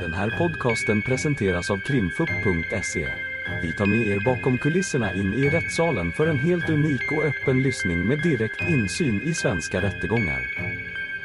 Den här podcasten presenteras av krimfupp.se. Vi tar med er bakom kulisserna in i rättssalen för en helt unik och öppen lyssning med direkt insyn i svenska rättegångar.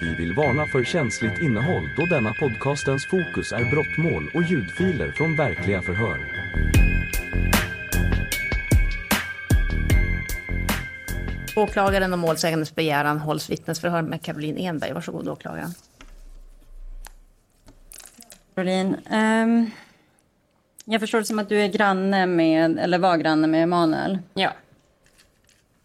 Vi vill varna för känsligt innehåll då denna podcastens fokus är brottmål och ljudfiler från verkliga förhör. Åklagaren och målsägandes begäran hålls vittnesförhör med Caroline Enberg. Varsågod åklagaren. Caroline, ehm, jag förstår det som att du är granne med, eller var granne med Emanuel. Ja.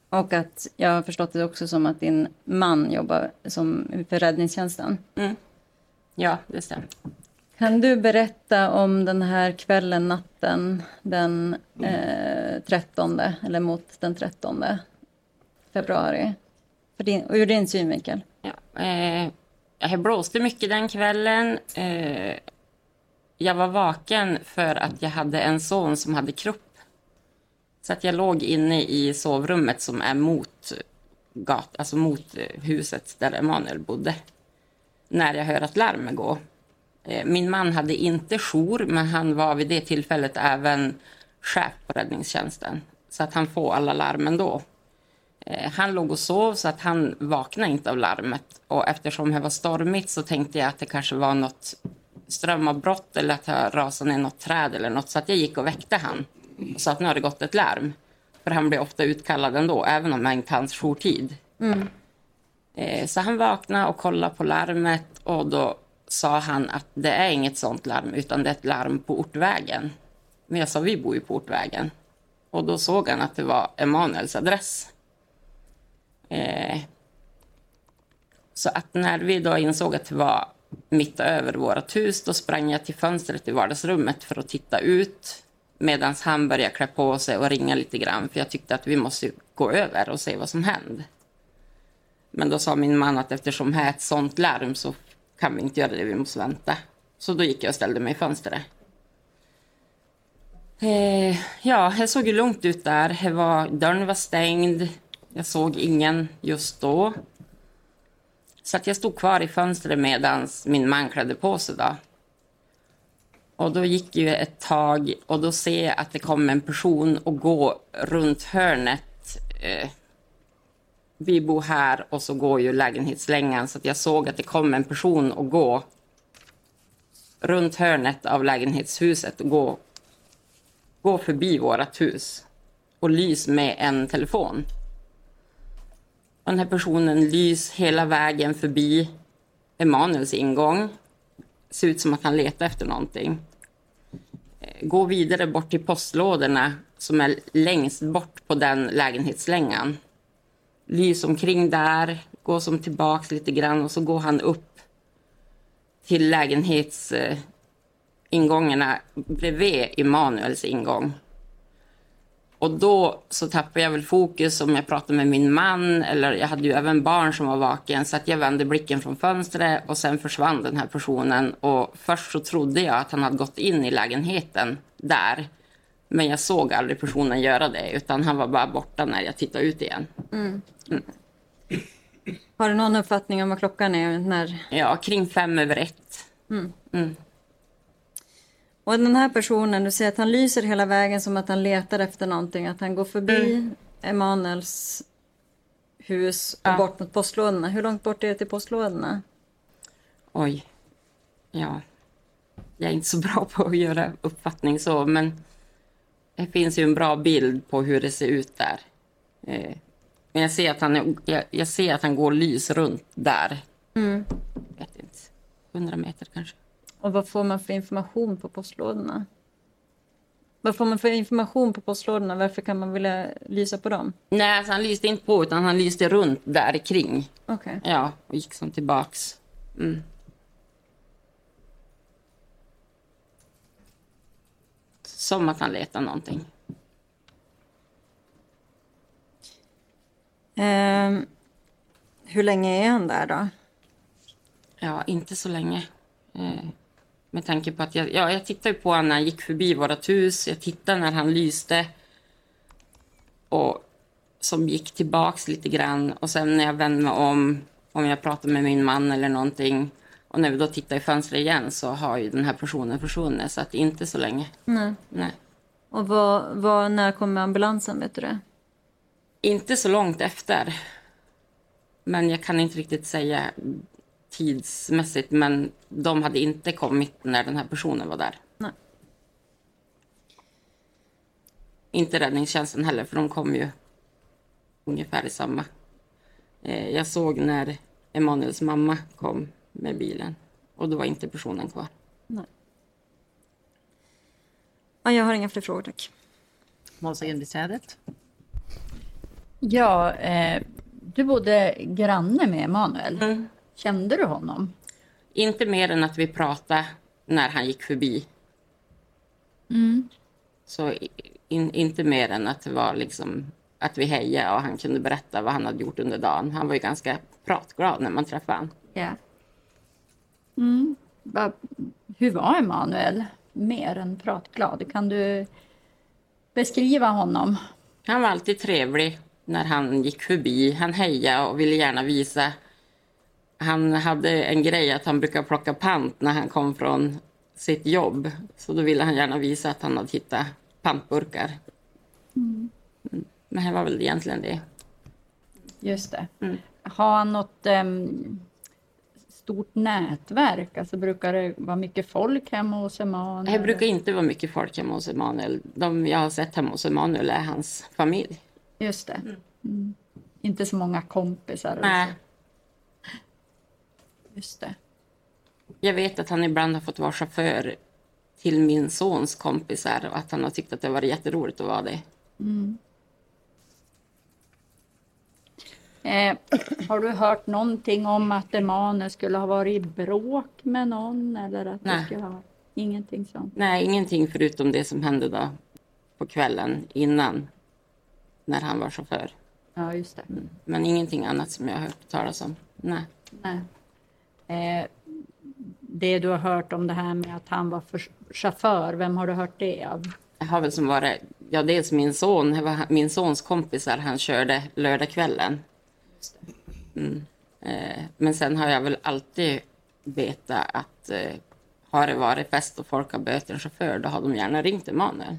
Och att jag har förstått det också som att din man jobbar som, för räddningstjänsten. Mm. Ja, det stämmer. Kan du berätta om den här kvällen, natten, den eh, 13, eller mot den 13 februari? För din, och ur din synvinkel. Ja. Eh, jag blåste mycket den kvällen. Eh, jag var vaken för att jag hade en son som hade kropp. Så att jag låg inne i sovrummet som är mot gat, alltså mot eh, huset där Emanuel bodde. När jag hör att larmet går. Eh, min man hade inte jour, men han var vid det tillfället även chef på räddningstjänsten. Så att han får alla larmen då. Eh, han låg och sov så att han vaknade inte av larmet. Och eftersom det var stormigt så tänkte jag att det kanske var något strömavbrott eller att jag rasade ner något träd eller något. Så att jag gick och väckte han och sa att nu har det gått ett larm. För han blir ofta utkallad ändå, även om det inte hans jourtid. Mm. Eh, så han vaknade och kollade på larmet och då sa han att det är inget sånt larm utan det är ett larm på Ortvägen. Men jag sa vi bor ju på Ortvägen. Och då såg han att det var Emanuels adress. Eh, så att när vi då insåg att det var mitt över vårt hus, då sprang jag till fönstret i vardagsrummet för att titta ut medan han började klä på sig och ringa lite grann för jag tyckte att vi måste gå över och se vad som hände. Men då sa min man att eftersom det är ett sånt larm så kan vi inte göra det, vi måste vänta. Så då gick jag och ställde mig i fönstret. Eh, ja, det såg ju lugnt ut där. Var, dörren var stängd. Jag såg ingen just då. Så att jag stod kvar i fönstret medan min man klädde på sig. Då. Och då gick ju ett tag och då ser jag att det kommer en person och går runt hörnet. Eh, vi bor här och så går ju lägenhetslängan så att jag såg att det kom en person och gå runt hörnet av lägenhetshuset och gå, gå förbi vårt hus och lys med en telefon. Och den här personen lys hela vägen förbi Emanuels ingång. Ser ut som att han letar efter någonting. Eh, går vidare bort till postlådorna som är längst bort på den lägenhetslängan. Lys omkring där, går som tillbaks lite grann och så går han upp till lägenhetsingångarna eh, bredvid Emanuels ingång. Och då så tappade jag väl fokus om jag pratade med min man eller jag hade ju även barn som var vaken så att jag vände blicken från fönstret och sen försvann den här personen och först så trodde jag att han hade gått in i lägenheten där. Men jag såg aldrig personen göra det utan han var bara borta när jag tittade ut igen. Mm. Mm. Har du någon uppfattning om vad klockan är? När... Ja, kring fem över ett. Mm. Och den här personen, du säger att han lyser hela vägen som att han letar efter någonting. Att han går förbi mm. Emanuels hus och ja. bort mot postlådorna. Hur långt bort är det till postlådorna? Oj. Ja. Jag är inte så bra på att göra uppfattning så, men det finns ju en bra bild på hur det ser ut där. Eh, men jag ser att han, är, jag, jag ser att han går lys runt där. Mm. Jag vet inte, 100 meter kanske. Och vad får man för information på postlådorna? Vad får man för information på postlådorna? Varför kan man vilja lysa på dem? Nej, alltså han lyste inte på utan han lyste runt där kring. Okej. Okay. Ja, och gick som tillbaks. Mm. Som att han letar någonting. Um, hur länge är han där då? Ja, inte så länge. Uh, med tanke på att jag, ja, jag tittade på honom när han gick förbi vårt hus. Jag tittade när han lyste. Och som gick tillbaks lite grann. Och sen när jag vände mig om, om jag pratade med min man eller någonting, Och när vi då tittar i fönstret igen så har ju den här personen försvunnit, så att inte så länge. Nej. Nej. Och vad, vad, när kommer ambulansen, vet du det? Inte så långt efter. Men jag kan inte riktigt säga tidsmässigt, men de hade inte kommit när den här personen var där. Nej. Inte räddningstjänsten heller, för de kom ju ungefär i samma. Eh, Jag såg när Emanuels mamma kom med bilen och då var inte personen kvar. Ja, jag har inga fler frågor, tack. Målsägandebiträdet. Ja, eh, du bodde granne med Emanuel. Mm. Kände du honom? Inte mer än att vi pratade när han gick förbi. Så i- in, inte mer än att det var liksom att vi hejade och han kunde berätta vad han hade gjort under dagen. Han var ju ganska pratglad när man träffade honom. Ja. Mm. Va, hur var Emanuel? Mer än pratglad. Kan du beskriva honom? Han var alltid trevlig när han gick förbi. Han hejade och ville gärna visa. Han hade en grej att han brukar plocka pant när han kom från sitt jobb. Så då ville han gärna visa att han hade hittat pantburkar. Mm. Men det var väl egentligen det. Just det. Mm. Har han något em, stort nätverk? Alltså brukar det vara mycket folk hemma hos Emanuel? Det brukar inte vara mycket folk hemma hos Emanuel. De jag har sett hemma hos Emanuel är hans familj. Just det. Mm. Inte så många kompisar? Nej. så. Just det. Jag vet att han ibland har fått vara chaufför till min sons kompisar och att han har tyckt att det var jätteroligt att vara det. Eh, har du hört någonting om att Emanuel skulle ha varit i bråk med någon? Eller att det Nej. skulle ha... Ingenting sånt? Nej, ingenting förutom det som hände då på kvällen innan när han var chaufför. Ja, just det. Men ingenting annat som jag har hört talas om. Nej. Nej. Eh, det du har hört om det här med att han var för chaufför, vem har du hört det av? Jag har väl som varit, ja dels min son, min sons kompisar han körde lördagskvällen. Mm. Eh, men sen har jag väl alltid vetat att eh, har det varit fest och folk har behövt en chaufför, då har de gärna ringt Emanuel.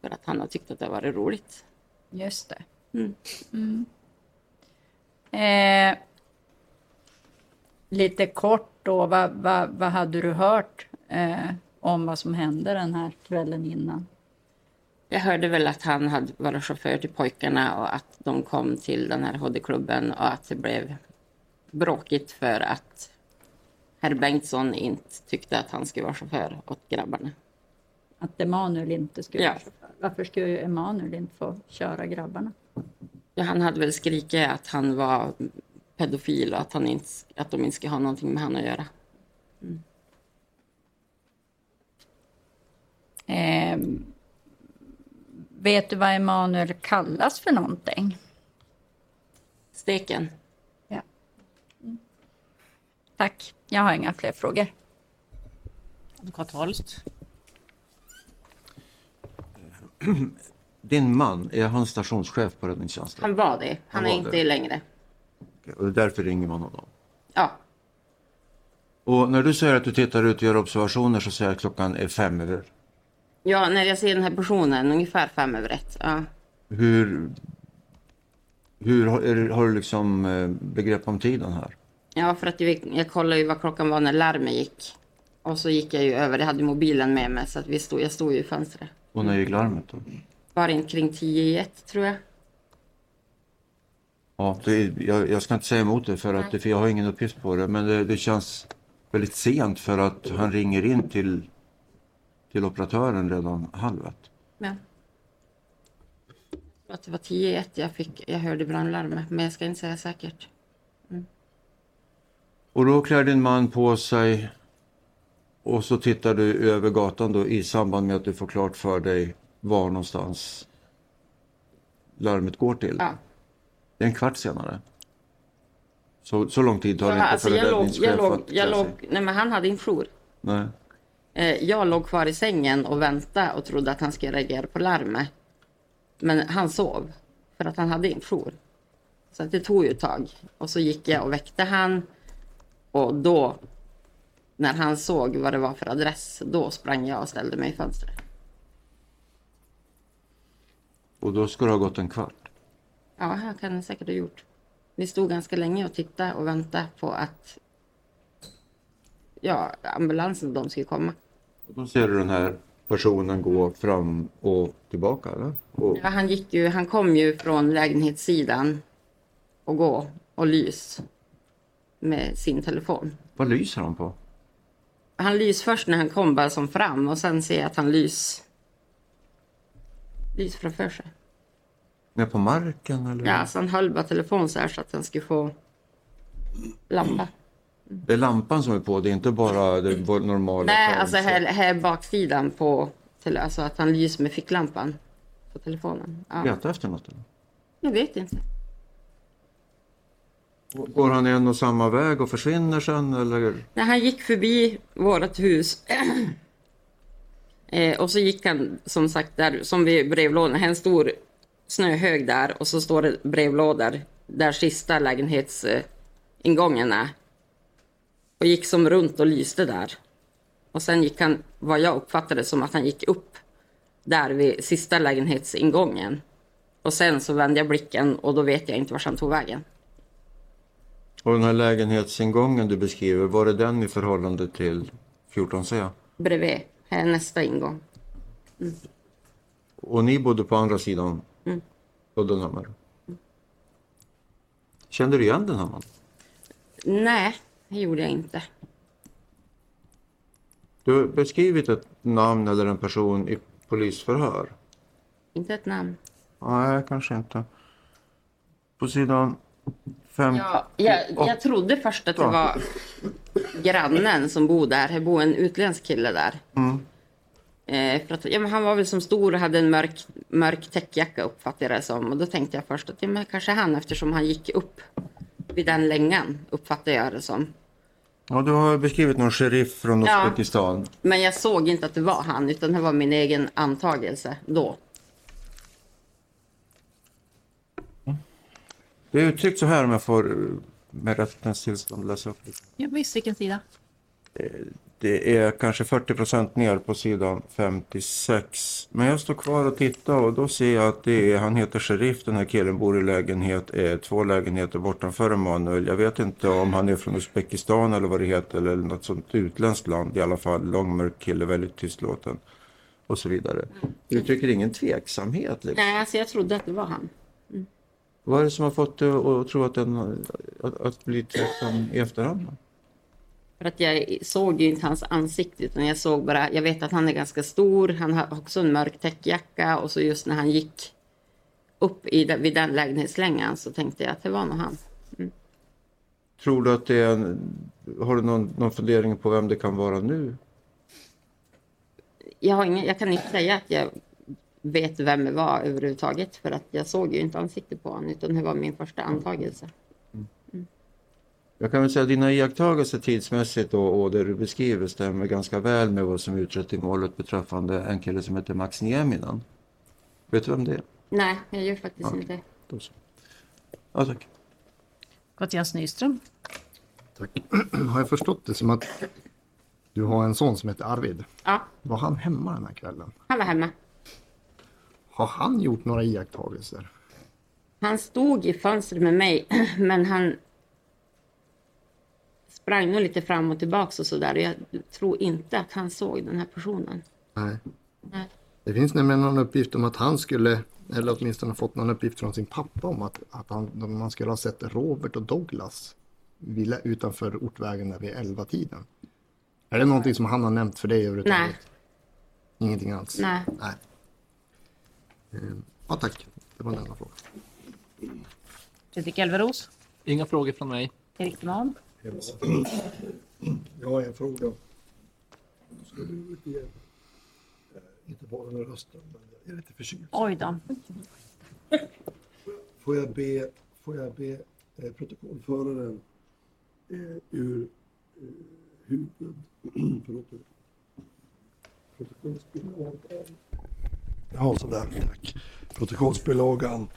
För att han har tyckt att det har varit roligt. Just det. Mm. Mm. Eh, lite kort då, vad, vad, vad hade du hört eh, om vad som hände den här kvällen innan? Jag hörde väl att han hade varit chaufför till pojkarna och att de kom till den här HD-klubben och att det blev bråkigt för att herr Bengtsson inte tyckte att han skulle vara chaufför åt grabbarna. Att Emanuel inte skulle Ja. vara chaufför. Varför skulle Emanuel inte få köra grabbarna? Ja, han hade väl skrikit att han var pedofil och att, han inte, att de inte ska ha någonting med han att göra. Eh, vet du vad Emanuel kallas för någonting? Steken. Ja. Tack, jag har inga fler frågor. Advokat Holst. Din man, är han stationschef på räddningstjänsten? Han var det. Han, Han är var inte det. det längre. Okej, Och därför ringer man honom. Ja, Och när du säger att du tittar ut och gör observationer så säger jag att klockan är fem över. ja när jag ser den här personen, ungefär fem över ett. Ja. Hur, hur har, har du liksom eh, begrepp om tiden här? Ja, för att jag, jag kollade ju vad klockan var när larmet gick. Och så gick jag ju över, jag hade mobilen med mig så att vi stod, jag stod ju i fönstret. Och när gick larmet då? Var inte kring tio i ett tror jag. Ja, det, jag, jag ska inte säga emot det för, att, det- för jag har ingen uppgift på det. Men det, det känns väldigt sent för att han ringer in till, till operatören redan halv ett. Ja. Att det var tio i ett jag fick, jag hörde brandlarmet, men jag ska inte säga säkert. Och då klär din man på sig och så tittar du över gatan då i samband med att du får klart för dig var någonstans larmet går till. Ja. Det är en kvart senare. Så, så lång tid tar det inte alltså för en jag låg, räddningschef jag låg, jag låg, nej men han hade en jour. Nej. Eh, Jag låg kvar i sängen och väntade och trodde att han skulle reagera på larmet. Men han sov för att han hade en jour. Så det tog ju ett tag. Och så gick jag och väckte han. Och då när han såg vad det var för adress, då sprang jag och ställde mig i fönstret. Och då ska det ha gått en kvart. Ja, jag kan säkert ha gjort. Vi stod ganska länge och tittade och väntade på att ja, ambulansen de skulle komma. Och då ser du den här personen gå fram och tillbaka eller? Och, Ja, han, gick ju, han kom ju från lägenhetssidan och gå och lys med sin telefon. vad lyser han på? Han lys först när han kom bara som fram och sen ser jag att han lys lys framför sig. Ner på marken eller? Ja, så han höll bara telefon så här så att han skulle få lampa. Det är lampan som är på, det är inte bara det normala Nej, alltså så- här, här baksidan på, alltså att han lyser med ficklampan på telefonen. Ja. Leta efter något eller? Jag vet inte. Går han en och samma väg och försvinner sen eller? När han gick förbi vårt hus eh, och så gick han som sagt där som vid brevlådan, en stor snöhög där och så står det brevlådor där sista lägenhetsingången är. Och gick som runt och lyste där. Och sen gick han, vad jag uppfattade som att han gick upp där vid sista lägenhetsingången. Och sen så vände jag blicken och då vet jag inte vart han tog vägen. Och den här lägenhetsingången du beskriver, var det den i förhållande till 14C? Bredvid, här är nästa ingång. Och ni bodde på andra sidan Mm. Uddenhammar? Kände du igen den här mannen? Nej, det gjorde jag inte. Du har beskrivit ett namn eller en person i polisförhör. Inte ett namn. Nej, kanske inte. På sidan 5. Ja, jag, jag trodde först att det var grannen som bor där. Det bor en utländsk kille där. Eh, för att, ja, men han var väl som stor och hade en mörk, mörk täckjacka uppfattade jag det som. Och då tänkte jag först att ja, men kanske han eftersom han gick upp vid den längan uppfattade jag det som. Ja, du har beskrivit någon sheriff från Ja. Uzbekistan. Men jag såg inte att det var han utan det var min egen antagelse då. Det är uttryckt så här om jag får eh, med rättens tillstånd läsa upp lite. Ja, visst, vilken sida? Det är kanske 40 procent ner på sidan 56. Men jag står kvar och tittar och då ser jag att det är, han heter Sheriff, den här killen bor i lägenhet, eh, två lägenheter bortanför Emanuel. Jag vet inte om han är från Uzbekistan eller vad det heter eller något sånt utländskt land i alla fall. Långmörk kille, väldigt tystlåten och så vidare. Du uttrycker ingen tveksamhet liksom. Nej, alltså jag trodde att det var han. Vad är det som har fått dig att tro att, den, att, att bli tveksam i efterhand? För att jag såg ju inte hans ansikte utan jag såg bara, jag vet att han är ganska stor, han har också en mörk täckjacka och så just när han gick upp i, vid den lägenhetslängan så tänkte jag att det var nog han. Tror du att det är en, har du någon, någon fundering på vem det kan vara nu? Jag, har ingen, jag kan inte säga att jag vet vem det var överhuvudtaget för att jag såg ju inte ansiktet på honom utan det var min första antagelse. Jag kan väl säga att dina iakttagelser tidsmässigt och, och det du beskriver stämmer ganska väl med vad som utrett i målet beträffande en kille som heter Max Nieminen. Vet du vem det är? Nej, jag gör faktiskt inte det. Då så. Ja, tack. Mattias Nyström. Tack. Har jag förstått det som att du har en son som heter Arvid? Ja, Var han hemma den här kvällen? han var hemma. Har han gjort några iakttagelser? Han stod i fönstret med mig, men han sprang nog lite fram och tillbaks och sådär. Jag tror inte att han såg den här personen. Nej. Nej. Det finns nämligen någon uppgift om att han skulle, eller åtminstone fått någon uppgift från sin pappa om att, att han, man skulle ha sett Robert och Douglas vid- utanför ortvägen där vid elva tiden. Är det någonting som han har nämnt för dig överhuvudtaget? Nej. Ingenting alls? Nej. Nej. Ehm, Ja, tack. Det var den enda frågan. Fredrik Elveros. Inga frågor från mig. Erik Deman. Jag har en fråga. Jag skulle utge, eh, inte bara med rösten, men jag är lite förkyld. Oj då. Får jag be, får jag be eh, protokollföraren eh, ur eh, huvud... förlåt. Protokollsbilagan. Ja, sådär. Tack. Protokollsbilagan.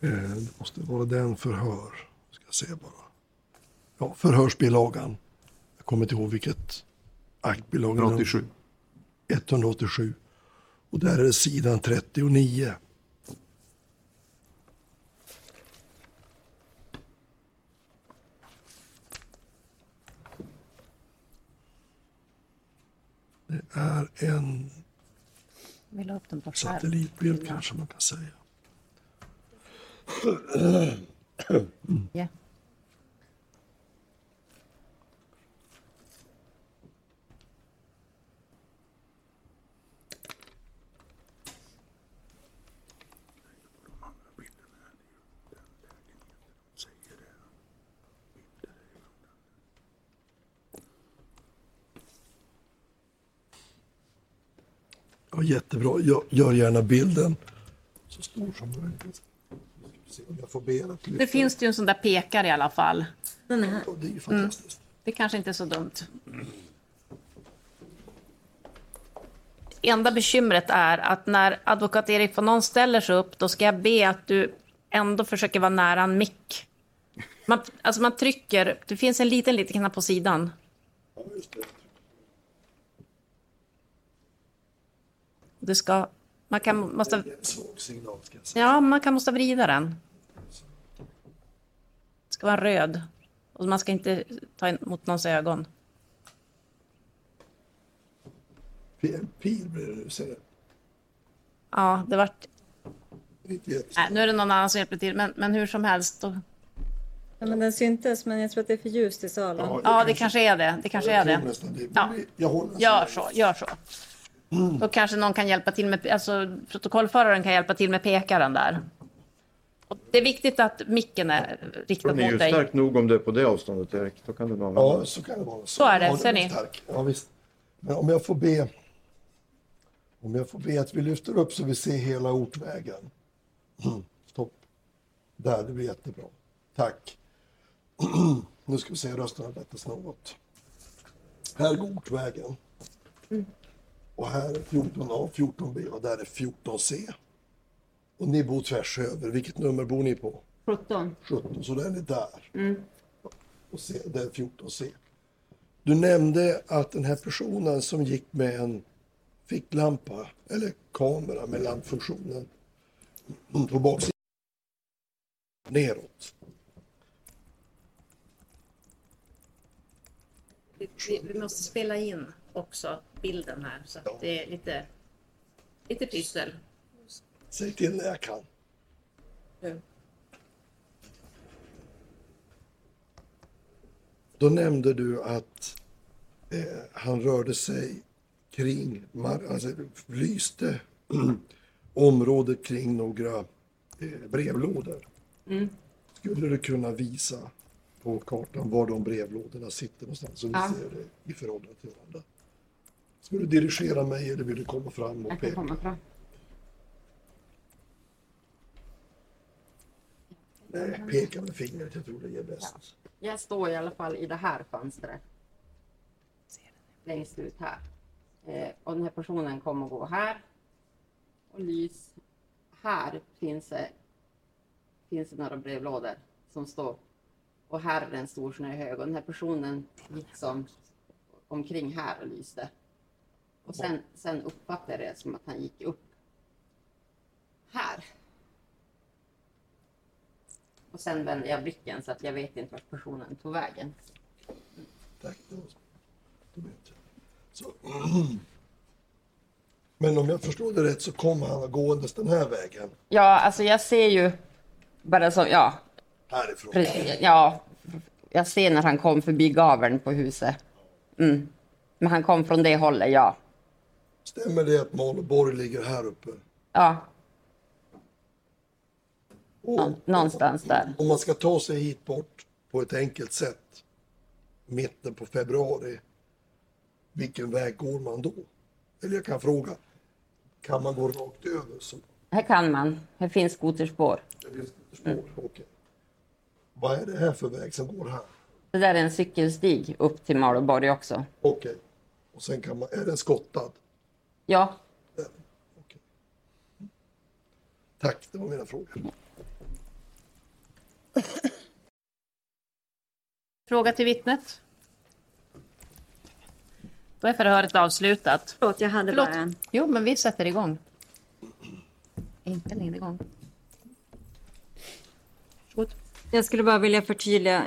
Eh, det måste vara den förhör. Ska jag se bara. Ja, förhörsbilagan. kommer inte ihåg vilket aktbolag. det är. 187. 187. Och där är det sidan 39. Det är en Vill ha upp den på skärm. satellitbild kanske man kan säga. Ja. Ja, jättebra. Gör, gör gärna bilden så stor som möjligt. Jag får be att lyfta. Det finns det ju en sån där pekare i alla fall. Den är här. Ja, det är ju fantastiskt. Det kanske inte är så dumt. Enda bekymret är att när advokat Erik von Non ställer sig upp, då ska jag be att du ändå försöker vara nära en mick. Man, alltså man trycker, det finns en liten, liten knapp på sidan. Ja, det. Det ska, man kan, måste, Det är en svag signal ska jag säga. ja, man kan måste vrida den. Det ska vara röd. Och man ska inte ta emot någons ögon. En pil blir det nu, du. Ja, det vart... Nej, nu är det någon annan som hjälper till, men, men hur som helst. Då, Ja, men den syntes, men jag tror att det är för ljust i salen. ja, det kanske är det. Det kanske är Jag tror det. nästan det. Ja. Jag håller Gör så, gör så. Då kanske någon kan hjälpa till med, alltså protokollföraren kan hjälpa till med pekaren där. Och det är viktigt att micken är riktad Den är ju mot dig. stark nog om det är på det avståndet Erik. Då kan du nog använda Ja, så kan det vara. Så är det, ser ni? stark. Ja, visst. Men om jag får be om jag får be att vi lyfter upp så vi ser hela ortvägen. Mm, Stopp. Där, det blir jättebra. Tack. nu ska vi se rösterna lättas något. Här går ortvägen. Och här är 14A, 14B och där är 14C. Och ni bor tvärs över. Vilket nummer bor ni på? 17. 17, så den är där. Och C, det är 14C. Du nämnde att den här personen som gick med en ficklampa eller kamera med lampfunktionen på baksidan neråt. Vi, vi måste spela in också bilden här så att det är lite, lite pyssel. Säg till när jag kan. Då nämnde du att eh, han rörde sig kring, alltså lyste området kring några eh, brevlådor. Skulle du kunna visa på kartan var de brevlådorna sitter någonstans så vi Ja. ser det i förhållande till varandra? Ska du dirigera mig eller vill du komma fram och Jag kan peka? komma fram. Nej, peka med fingret, jag tror det ger bäst. Jag står i alla fall i det här fönstret. Längst ut här. Eh, och den här personen kommer gå här. Och lys. Här finns det, finns det några brevlådor som står. Och här är det en stor snöhög. Och den här personen gick som omkring här och lyste. Och sen, sen uppfattade jag det som att han gick upp här. Och sen vände jag blicken så att jag vet inte vart personen tog vägen. Tack. Så. Men om jag förstår det rätt så kommer han gåendes den här vägen Ja, alltså jag ser ju bara så, ja, härifrån. precis, ja, jag ser när han kom förbi gaveln på huset. Mm. Men han kom från det hållet, ja. Stämmer det att Malborg ligger här uppe? Ja, Och, någonstans där. om man ska ta sig hit bort på ett enkelt sätt, mitten på februari, vilken väg går man då? Eller jag kan fråga, kan man gå rakt över? Så Här kan man. Här finns skoterspår. det blir spår? Okej. Vad är det här för väg som går här? Det där är en cykelstig upp till Malåborg också. Okej. Och sen kan man, är den skottad? Ja. Tack, det var mina frågor. Fråga till vittnet. Då är förhöret avslutat. Förlåt, jag hade Förlåt. bara en. Jo, men vi sätter igång. Inte längre igång. Varsågod. Jag skulle bara vilja förtydliga.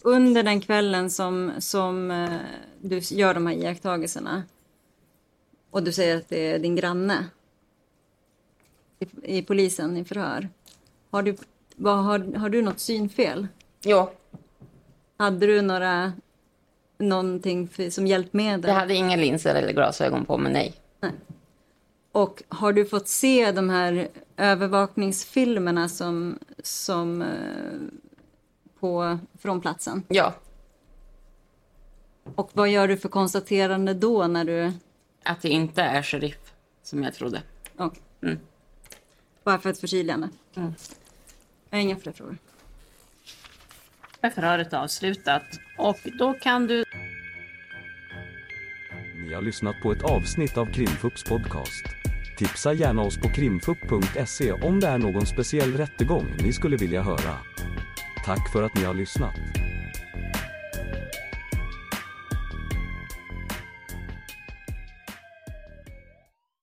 Under den kvällen som, som eh, du gör de här iakttagelserna och du säger att det är din granne i, i polisen i förhör. Har du, vad, har, har du något synfel? Jo, Hade du några, någonting för, som hjälpmedel? jag hade inga linser eller glasögon på mig, nej. Och har du fått se de här övervakningsfilmerna som, som eh, på, från platsen? Ja, Och vad gör du för konstaterande då när du... att det inte är sheriff som jag trodde. Oh. Mm. Bara för ett förtydligande. Mm. Jag har inga fler frågor. Då är förhöret avslutat. Och då kan du Ni har lyssnat på ett avsnitt av Krimfupps podcast. Tipsa gärna oss på krimfupp.se om det är någon speciell rättegång ni skulle vilja höra. Tack för att ni har lyssnat.